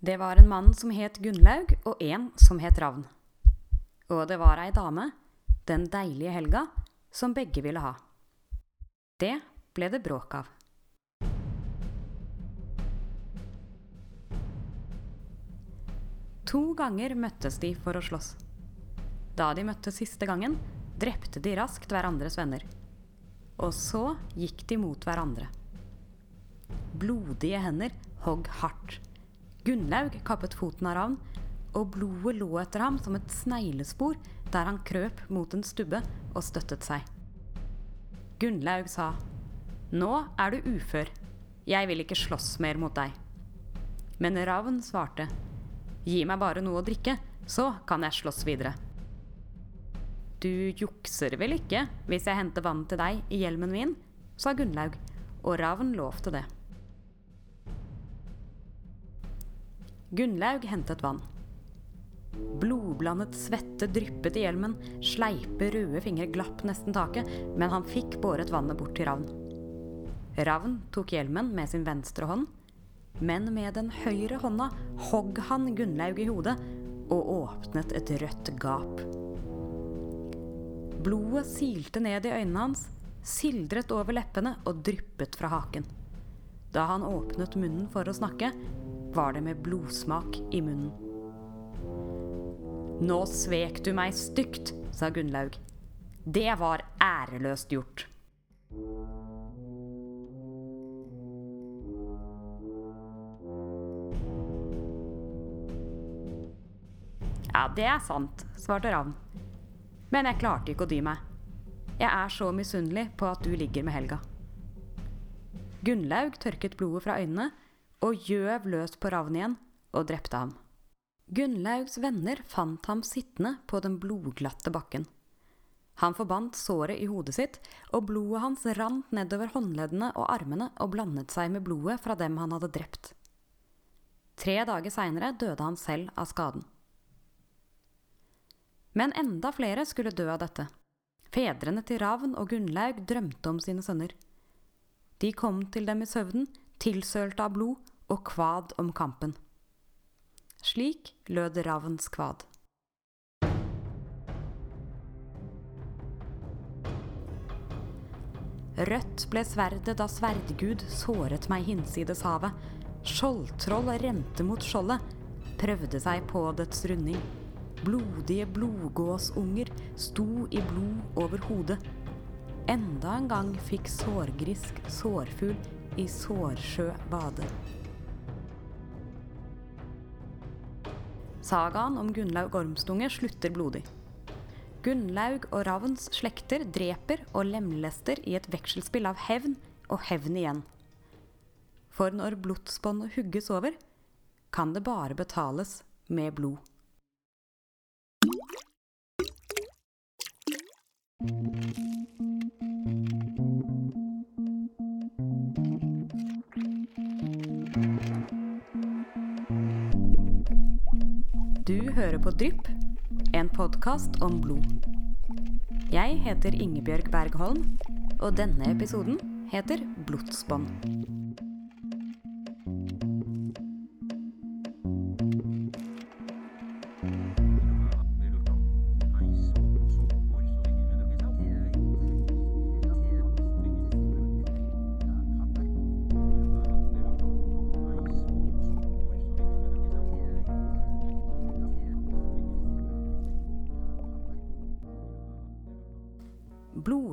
Det var en mann som het Gunnlaug, og en som het Ravn. Og det var ei dame, den deilige Helga, som begge ville ha. Det ble det bråk av. To ganger møttes de for å slåss. Da de møttes siste gangen, drepte de raskt hverandres venner. Og så gikk de mot hverandre. Blodige hender hogg hardt. Gunnlaug kappet foten av Ravn, og blodet lå etter ham som et sneglespor der han krøp mot en stubbe og støttet seg. Gunnlaug sa, Nå er du ufør. Jeg vil ikke slåss mer mot deg. Men Ravn svarte, Gi meg bare noe å drikke, så kan jeg slåss videre. Du jukser vel ikke hvis jeg henter vann til deg i hjelmen min? sa Gunnlaug, og Ravn lovte det. Gunnlaug hentet vann. Blodblandet svette dryppet i hjelmen, sleipe, røde fingre glapp nesten taket, men han fikk båret vannet bort til Ravn. Ravn tok hjelmen med sin venstre hånd, men med den høyre hånda hogg han Gunnlaug i hodet og åpnet et rødt gap. Blodet silte ned i øynene hans, sildret over leppene og dryppet fra haken. Da han åpnet munnen for å snakke, var det med blodsmak i munnen. Nå svek du meg stygt, sa Gunnlaug. Det var æreløst gjort. Ja, det er sant, svarte Ravn. Men jeg klarte ikke å dy meg. Jeg er så misunnelig på at du ligger med Helga. Gunnlaug tørket blodet fra øynene og gjøv løs på Ravn igjen og drepte ham. Gunnlaugs venner fant ham sittende på den blodglatte bakken. Han forbandt såret i hodet sitt, og blodet hans rant nedover håndleddene og armene og blandet seg med blodet fra dem han hadde drept. Tre dager seinere døde han selv av skaden. Men enda flere skulle dø av dette. Fedrene til Ravn og Gunnlaug drømte om sine sønner. De kom til dem i søvnen, tilsølte av blod, og kvad om kampen. Slik lød Ravns kvad. Rødt ble sverdet da sverdgud såret meg hinsides havet. Skjoldtroll rente mot skjoldet, prøvde seg på dets runding. Blodige blodgåsunger sto i blod over hodet. Enda en gang fikk sårgrisk sårfugl i sårsjø bade. Sagaen om Gunnlaug Ormstunge slutter blodig. Gunnlaug og Ravns slekter dreper og lemlester i et vekselspill av hevn og hevn igjen. For når blodsbånd hugges over, kan det bare betales med blod. Du hører på Drypp, en podkast om blod. Jeg heter Ingebjørg Bergholm, og denne episoden heter Blodsbånd.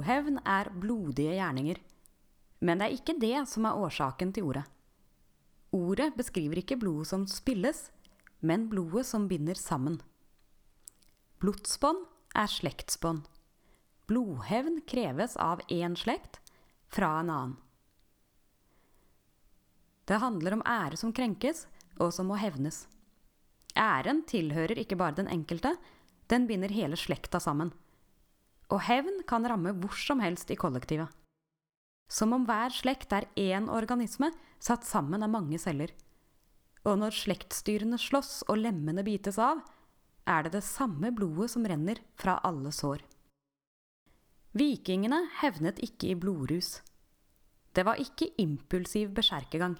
Blodhevn er blodige gjerninger. Men det er ikke det som er årsaken til ordet. Ordet beskriver ikke blodet som spilles, men blodet som binder sammen. Blodsbånd er slektsbånd. Blodhevn kreves av én slekt fra en annen. Det handler om ære som krenkes, og som må hevnes. Æren tilhører ikke bare den enkelte, den binder hele slekta sammen. Og hevn kan ramme hvor som helst i kollektivet. Som om hver slekt er én organisme satt sammen av mange celler. Og når slektsdyrene slåss og lemmene bites av, er det det samme blodet som renner fra alle sår. Vikingene hevnet ikke i blodrus. Det var ikke impulsiv beskjerkegang.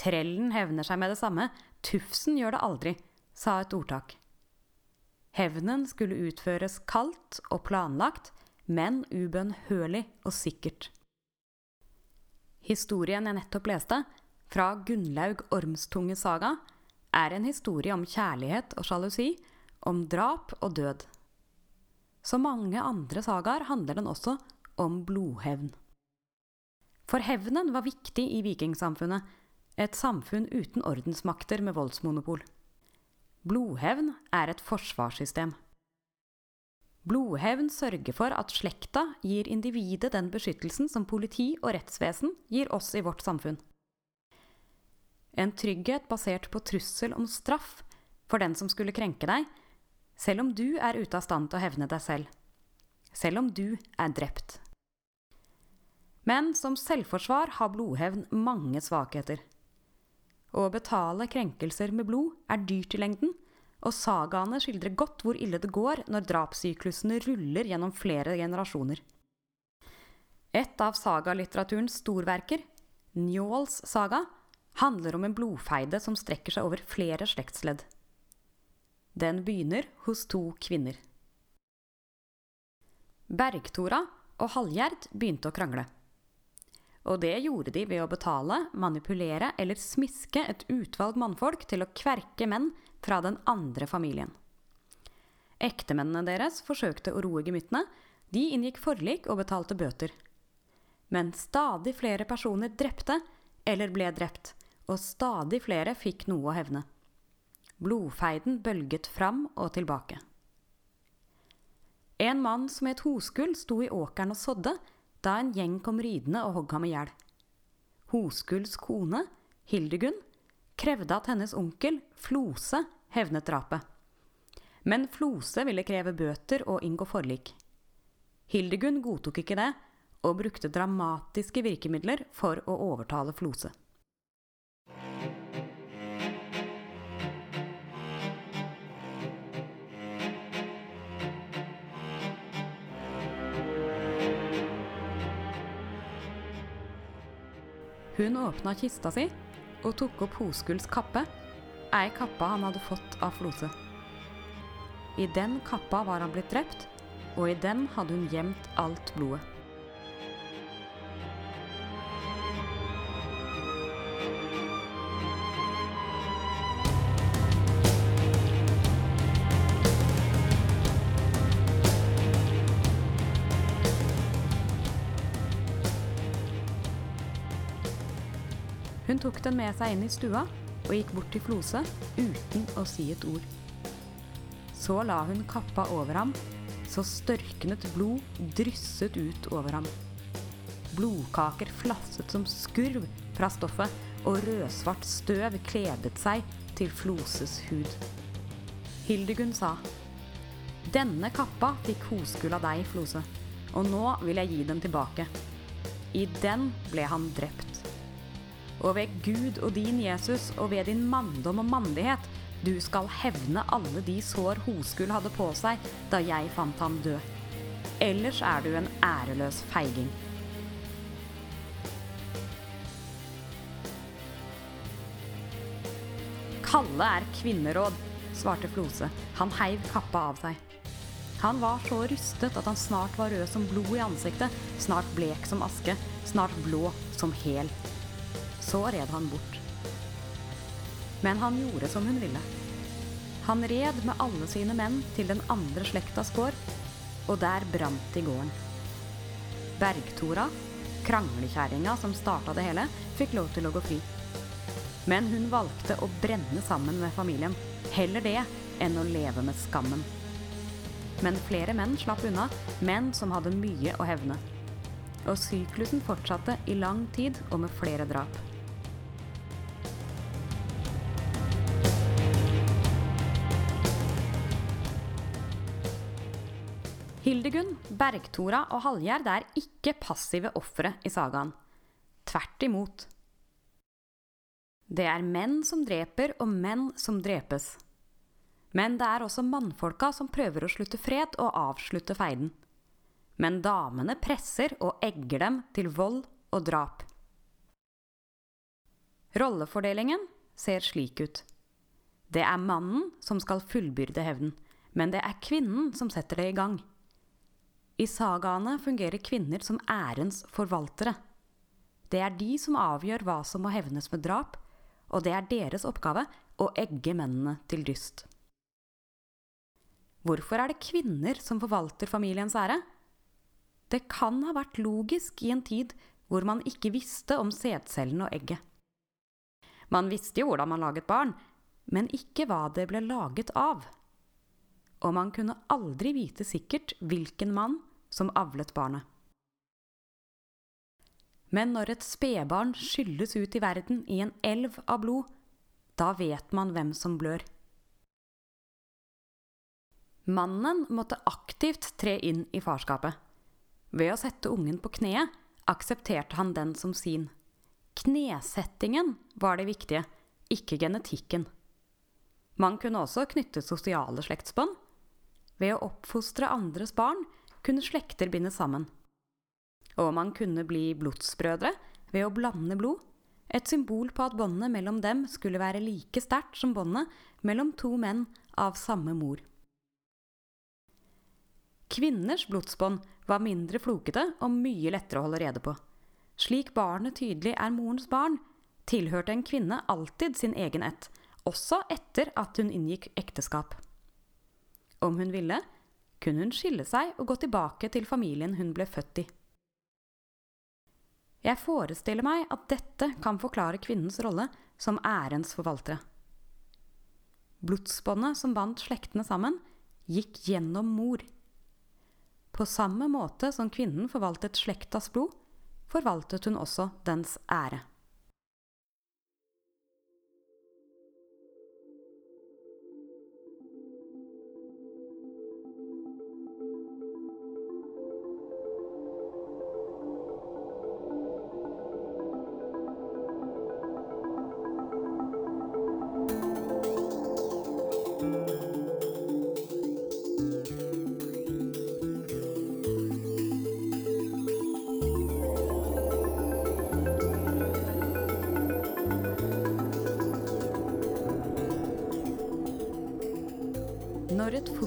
Trellen hevner seg med det samme, tufsen gjør det aldri, sa et ordtak. Hevnen skulle utføres kaldt og planlagt, men ubønnhørlig og sikkert. Historien jeg nettopp leste, fra Gunnlaug Ormstunge saga, er en historie om kjærlighet og sjalusi, om drap og død. Som mange andre sagaer handler den også om blodhevn. For hevnen var viktig i vikingsamfunnet, et samfunn uten ordensmakter med voldsmonopol. Blodhevn er et forsvarssystem. Blodhevn sørger for at slekta gir individet den beskyttelsen som politi og rettsvesen gir oss i vårt samfunn. En trygghet basert på trussel om straff for den som skulle krenke deg, selv om du er ute av stand til å hevne deg selv. Selv om du er drept. Men som selvforsvar har blodhevn mange svakheter. Å betale krenkelser med blod er dyrt i lengden, og sagaene skildrer godt hvor ille det går når drapssyklusene ruller gjennom flere generasjoner. Et av sagalitteraturens storverker, Njåls saga, handler om en blodfeide som strekker seg over flere slektsledd. Den begynner hos to kvinner. Bergtora og Halgjerd begynte å krangle. Og det gjorde de ved å betale, manipulere eller smiske et utvalg mannfolk til å kverke menn fra den andre familien. Ektemennene deres forsøkte å roe gemyttene, de inngikk forlik og betalte bøter. Men stadig flere personer drepte eller ble drept, og stadig flere fikk noe å hevne. Blodfeiden bølget fram og tilbake. En mann som het Hoskull, sto i åkeren og sådde da en gjeng kom ridende og hogg ham i hjel. Hoskulls kone, Hildegunn, krevde at hennes onkel, Flose, hevnet drapet. Men Flose ville kreve bøter og inngå forlik. Hildegunn godtok ikke det, og brukte dramatiske virkemidler for å overtale Flose. Hun åpna kista si og tok opp Hoskulls kappe, ei kappa han hadde fått av Flose. I den kappa var han blitt drept, og i den hadde hun gjemt alt blodet. Hun tok den med seg inn i stua og gikk bort til Flose uten å si et ord. Så la hun kappa over ham, så størknet blod drysset ut over ham. Blodkaker flasset som skurv fra stoffet, og rødsvart støv kledet seg til Floses hud. Hildegunn sa, Denne kappa fikk Hoskull av deg, Flose, og nå vil jeg gi den tilbake. I den ble han drept og ved Gud og din Jesus og ved din manndom og mandighet. du skal hevne alle de sår Hoskull hadde på seg da jeg fant ham død. Ellers er du en æreløs feiging. Kalle er kvinneråd, svarte Flose. Han heiv kappa av seg. Han var så rystet at han snart var rød som blod i ansiktet, snart blek som aske, snart blå som hel. Så red han bort. Men han gjorde som hun ville. Han red med alle sine menn til den andre slektas gård, og der brant i gården. Bergtora, kranglekjerringa som starta det hele, fikk lov til å gå fri. Men hun valgte å brenne sammen med familien. Heller det enn å leve med skammen. Men flere menn slapp unna, menn som hadde mye å hevne. Og syklusen fortsatte i lang tid og med flere drap. Hildegunn, Bergtora og Hallgjerd er ikke passive ofre i sagaen. Tvert imot. Det er menn som dreper, og menn som drepes. Men det er også mannfolka som prøver å slutte fred og avslutte feiden. Men damene presser og egger dem til vold og drap. Rollefordelingen ser slik ut. Det er mannen som skal fullbyrde hevnen, men det er kvinnen som setter det i gang. I sagaene fungerer kvinner som ærens forvaltere. Det er de som avgjør hva som må hevnes med drap, og det er deres oppgave å egge mennene til dyst. Hvorfor er det kvinner som forvalter familiens ære? Det kan ha vært logisk i en tid hvor man ikke visste om sædcellene og egget. Man visste jo hvordan man laget barn, men ikke hva det ble laget av. Og man kunne aldri vite sikkert hvilken mann som avlet barnet. Men når et spedbarn skylles ut i verden i en elv av blod, da vet man hvem som blør. Mannen måtte aktivt tre inn i farskapet. Ved å sette ungen på kneet aksepterte han den som sin. Knesettingen var det viktige, ikke genetikken. Man kunne også knytte sosiale slektsbånd. Ved å oppfostre andres barn kunne slekter bindes sammen. Og man kunne bli blodsbrødre ved å blande blod, et symbol på at båndet mellom dem skulle være like sterkt som båndet mellom to menn av samme mor. Kvinners blodsbånd var mindre flokete og mye lettere å holde rede på. Slik barnet tydelig er morens barn, tilhørte en kvinne alltid sin egen ett, også etter at hun inngikk ekteskap. Om hun ville, kunne hun skille seg og gå tilbake til familien hun ble født i. Jeg forestiller meg at dette kan forklare kvinnens rolle som ærens forvaltere. Blodsbåndet som bandt slektene sammen, gikk gjennom mor. På samme måte som kvinnen forvaltet slektas blod, forvaltet hun også dens ære.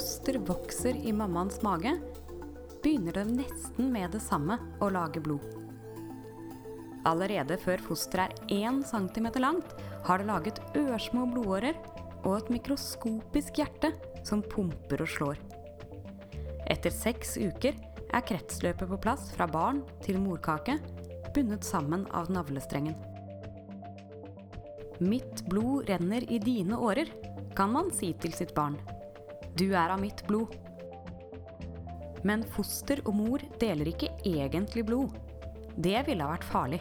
Foster vokser i mammaens mage, begynner det nesten med det samme å lage blod. Allerede før fosteret er 1 cm langt, har det laget ørsmå blodårer og et mikroskopisk hjerte som pumper og slår. Etter seks uker er kretsløpet på plass fra barn til morkake, bundet sammen av navlestrengen. Mitt blod renner i dine årer, kan man si til sitt barn. Du er av mitt blod. Men foster og mor deler ikke egentlig blod. Det ville ha vært farlig.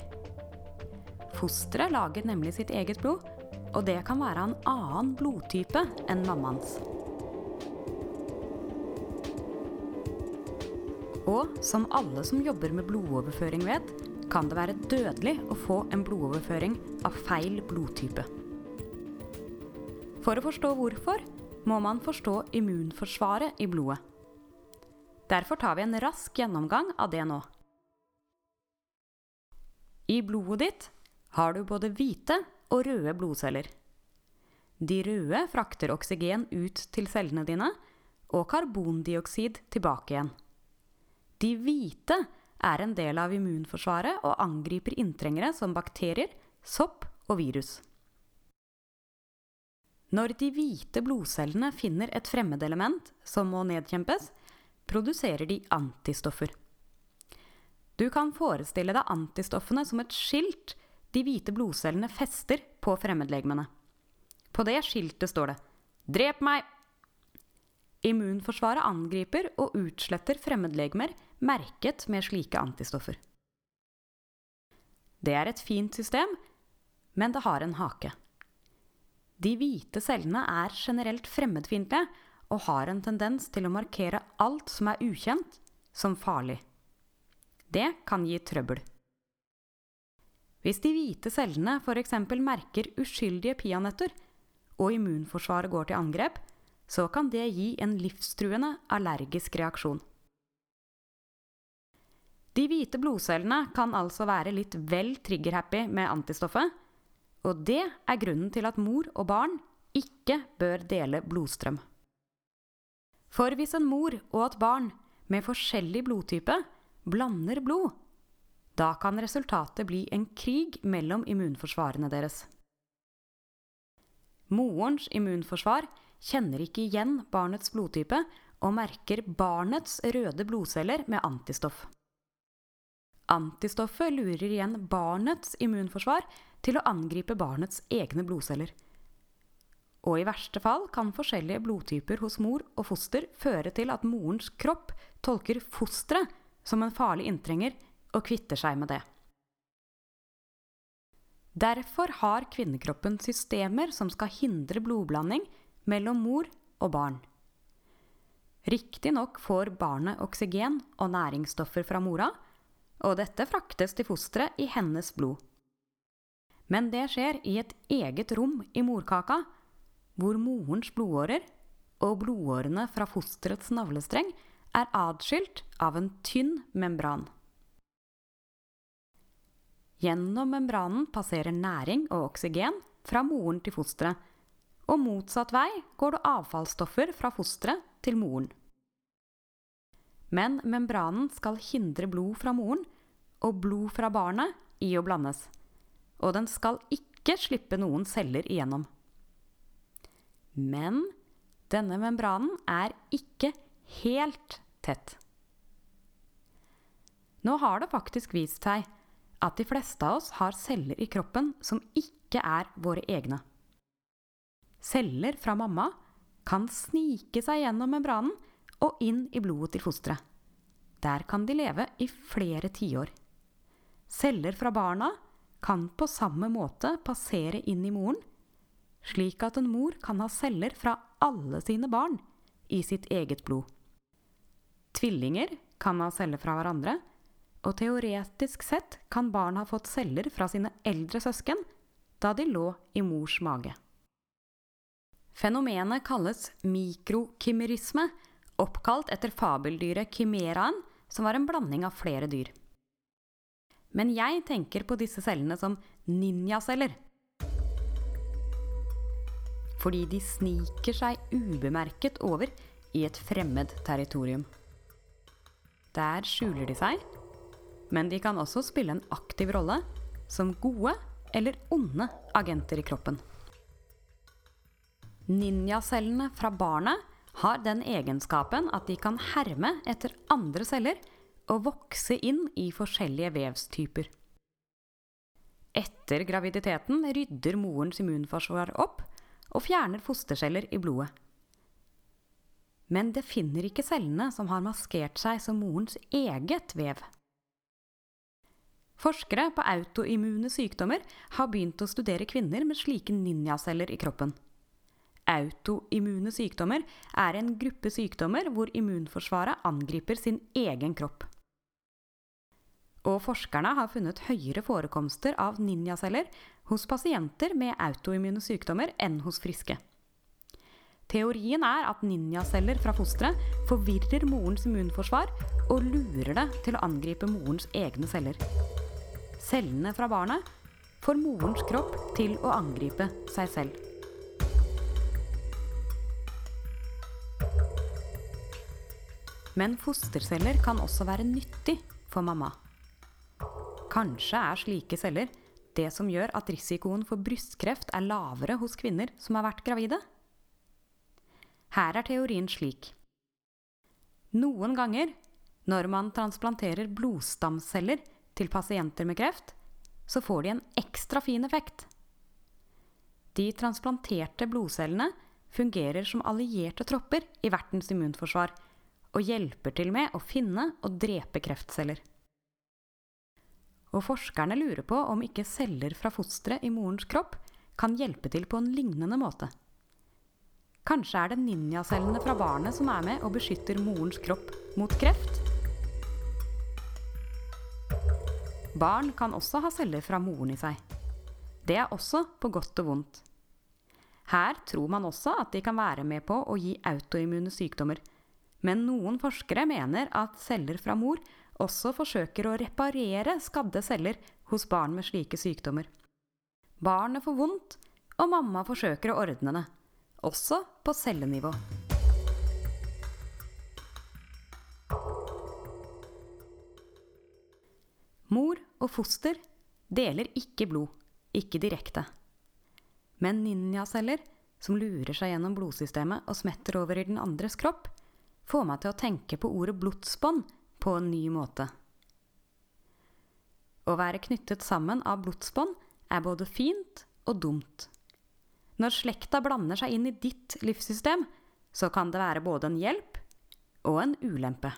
Fosteret lager nemlig sitt eget blod, og det kan være en annen blodtype enn mammaens. Og som alle som jobber med blodoverføring vet, kan det være dødelig å få en blodoverføring av feil blodtype. For å forstå hvorfor må man forstå immunforsvaret i blodet. Derfor tar vi en rask gjennomgang av det nå. I blodet ditt har du både hvite og røde blodceller. De røde frakter oksygen ut til cellene dine og karbondioksid tilbake igjen. De hvite er en del av immunforsvaret og angriper inntrengere som bakterier, sopp og virus. Når de hvite blodcellene finner et fremmedelement som må nedkjempes, produserer de antistoffer. Du kan forestille deg antistoffene som et skilt de hvite blodcellene fester på fremmedlegemene. På det skiltet står det 'Drep meg'. Immunforsvaret angriper og utsletter fremmedlegemer merket med slike antistoffer. Det er et fint system, men det har en hake. De hvite cellene er generelt fremmedfiendtlige og har en tendens til å markere alt som er ukjent, som farlig. Det kan gi trøbbel. Hvis de hvite cellene f.eks. merker uskyldige peanøtter, og immunforsvaret går til angrep, så kan det gi en livstruende allergisk reaksjon. De hvite blodcellene kan altså være litt vel triggerhappy med antistoffet, Og det er grunnen til at mor og barn ikke bør dele blodstrøm. For hvis en mor og et barn med forskjellig blodtype blander blod, da kan resultatet bli en krig mellom immunforsvarene deres. Morens immunforsvar kjenner ikke igjen barnets blodtype og merker barnets røde blodceller med antistoff. Antistoffet lurer igjen barnets immunforsvar til å angripe barnets egne blodceller. Og i verste fall kan forskjellige blodtyper hos mor og foster føre til at morens kropp tolker fosteret som en farlig inntrenger og kvitter seg med det. Derfor har kvinnekroppen systemer som skal hindre blodblanding mellom mor og barn. Riktignok får barnet oksygen og næringsstoffer fra mora, og dette fraktes til fosteret i hennes blod. Men det skjer i et eget rom i morkaka, hvor morens blodårer og blodårene fra fosterets navlestreng er adskilt av en tynn membran. Gjennom membranen passerer næring og oksygen fra moren til fosteret, og motsatt vei går det avfallsstoffer fra fosteret til moren. Men membranen skal hindre blod fra moren og blod fra barnet i å blandes, og den skal ikke slippe noen celler igjennom. Men denne membranen er ikke helt tett. Nå har det faktisk vist seg at de fleste av oss har celler i kroppen som ikke er våre egne. Celler fra mamma kan snike seg gjennom membranen og inn i blodet til fosteret. Der kan de leve i flere tiår. Celler fra barna kan på samme måte passere inn i moren, slik at en mor kan ha celler fra alle sine barn i sitt eget blod. Tvillinger kan ha celler fra hverandre, og teoretisk sett kan barn ha fått celler fra sine eldre søsken da de lå i mors mage. Fenomenet kalles mikrokimerisme, oppkalt etter fabeldyret kimeraen, som var en blanding av flere dyr. Men jeg tenker på disse cellene som ninjaceller. Fordi de sniker seg ubemerket over i et fremmed territorium. Der skjuler de seg men de kan også spille en aktiv rolle som gode eller onde agenter i kroppen. Ninjacellene fra barnet har den egenskapen at de kan herme etter andre celler og vokse inn i forskjellige vevstyper. Etter graviditeten rydder morens immunforsvar opp og fjerner fosterceller i blodet. Men det finner ikke cellene som har maskert seg som morens eget vev. Forskere på autoimmune sykdommer har begynt å studere kvinner med slike ninjaceller i kroppen. Autoimmune sykdommer er en gruppe sykdommer hvor immunforsvaret angriper sin egen kropp. Og forskerne har funnet høyere forekomster av ninjaceller hos pasienter med autoimmune sykdommer enn hos friske. Teorien er at ninjaceller fra fosteret forvirrer morens immunforsvar og lurer det til å angripe morens egne celler cellene fra barnet får morens kropp til å angripe seg selv. Men fosterceller kan også være nyttig for mamma. Kanskje er slike celler det som gjør at risikoen for brystkreft er lavere hos kvinner som har vært gravide? Her er teorien slik. Noen ganger, når man transplanterer blodstamceller til pasienter med kreft, så får de en ekstra fin effekt. De transplanterte blodcellene fungerer som allierte tropper i vertens immunforsvar og hjelper til med å finne og drepe kreftceller. Og forskerne lurer på om ikke celler fra fosteret i morens kropp kan hjelpe til på en lignende måte. Kanskje er det ninjacellene fra barnet som er med og beskytter morens kropp mot kreft? Barn kan også ha celler fra moren i seg. Det er også på godt og vondt. Her tror man også at de kan være med på å gi autoimmune sykdommer. Men noen forskere mener at celler fra mor også forsøker å reparere skadde celler hos barn med slike sykdommer. Barnet får vondt, og mamma forsøker å ordne det. Også på cellenivå. Mor og foster deler ikke blod, ikke direkte. Men ninjaceller, som lurer seg gjennom blodsystemet og smetter over i den andres kropp, får meg til å tenke på ordet blodsbånd på en ny måte. Å være knyttet sammen av blodsbånd er både fint og dumt. Når slekta blander seg inn i ditt livssystem, så kan det være både en hjelp og en ulempe.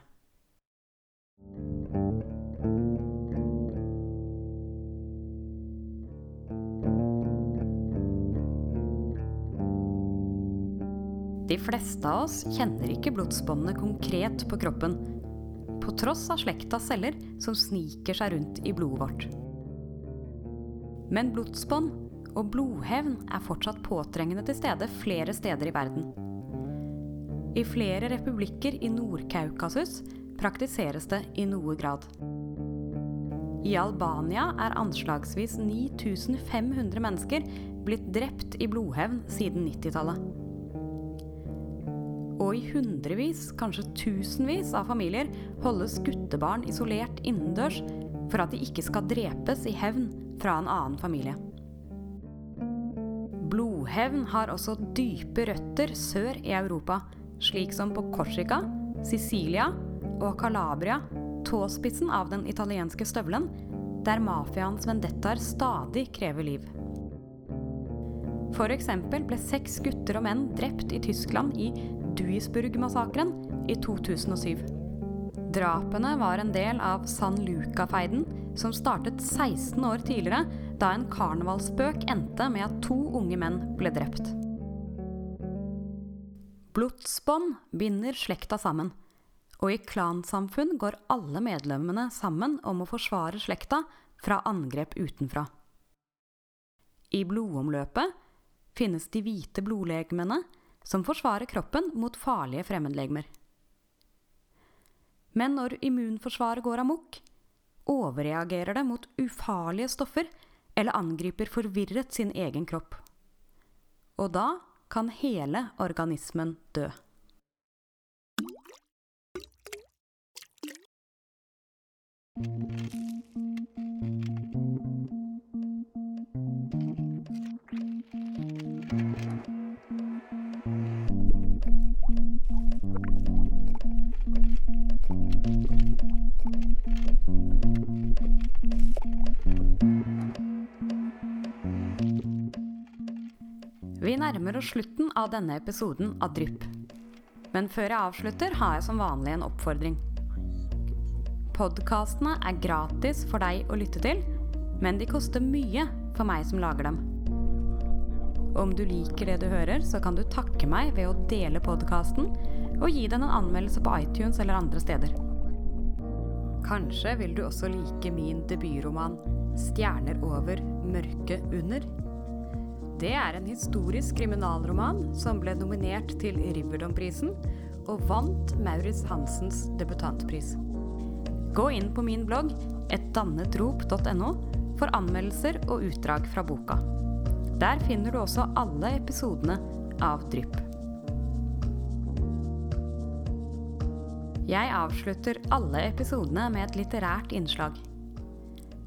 De fleste av oss kjenner ikke blodsbåndene konkret på kroppen, på tross av slektas celler som sniker seg rundt i blodet vårt. Men blodsbånd og blodhevn er fortsatt påtrengende til stede flere steder i verden. I flere republikker i Nord-Kaukasus praktiseres det i noe grad. I Albania er anslagsvis 9500 mennesker blitt drept i blodhevn siden 90-tallet. Og i hundrevis, kanskje tusenvis av familier holdes guttebarn isolert innendørs for at de ikke skal drepes i hevn fra en annen familie. Blodhevn har også dype røtter sør i Europa, slik som på Korsika, Sicilia og Calabria, tåspissen av den italienske støvelen, der mafiaens vendettaer stadig krever liv. Eksempel ble seks gutter og menn drept i Tyskland i Duisburg-massakren i 2007. Drapene var en del av San Luca-feiden, som startet 16 år tidligere, da en karnevalsspøk endte med at to unge menn ble drept. Blodsbånd binder slekta sammen, og i klansamfunn går alle medlemmene sammen om å forsvare slekta fra angrep utenfra. I blodomløpet finnes de hvite blodlegemene, som forsvarer kroppen mot farlige fremmedlegemer. Men når immunforsvaret går amok, overreagerer det mot ufarlige stoffer eller angriper forvirret sin egen kropp. Og da kan hele organismen dø. Vi nærmer oss slutten av denne episoden av Drypp. Men før jeg avslutter, har jeg som vanlig en oppfordring. Podkastene er gratis for deg å lytte til, men de koster mye for meg som lager dem. Om du liker det du hører, så kan du takke meg ved å dele podkasten og gi den en anmeldelse på iTunes eller andre steder. Kanskje vil du også like min debutroman 'Stjerner over, mørke under'? Det er en historisk kriminalroman som ble nominert til Riverdom-prisen og vant Maurits Hansens debutantpris. Gå inn på min blogg etdannetrop.no for anmeldelser og utdrag fra boka. Der finner du også alle episodene av Drypp. Jeg avslutter alle episodene med et litterært innslag.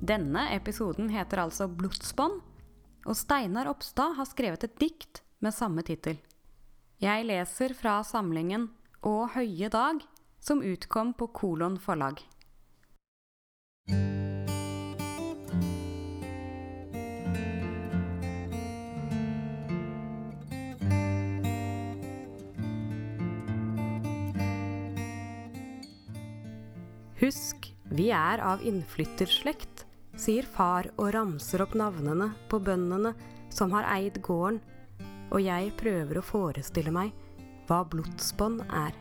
Denne episoden heter altså Blodsbånd, og Steinar Oppstad har skrevet et dikt med samme tittel. Jeg leser fra samlingen Å høye dag, som utkom på Kolon forlag. Husk, vi er av innflytterslekt, sier far og ramser opp navnene på bøndene som har eid gården, og jeg prøver å forestille meg hva blodsbånd er.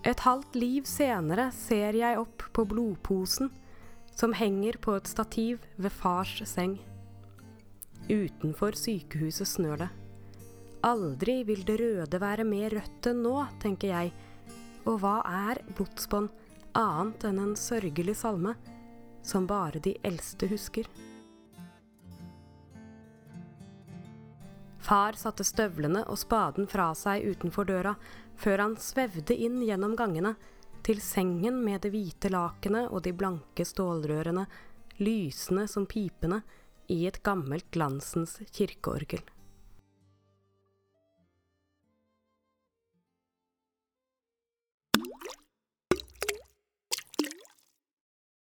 Et halvt liv senere ser jeg opp på blodposen som henger på et stativ ved fars seng. Utenfor sykehuset snør det. Aldri vil det røde være mer rødt enn nå, tenker jeg. Og hva er blodsbånd annet enn en sørgelig salme, som bare de eldste husker? Far satte støvlene og spaden fra seg utenfor døra, før han svevde inn gjennom gangene, til sengen med det hvite lakenet og de blanke stålrørene, lysende som pipene i et gammelt glansens kirkeorgel.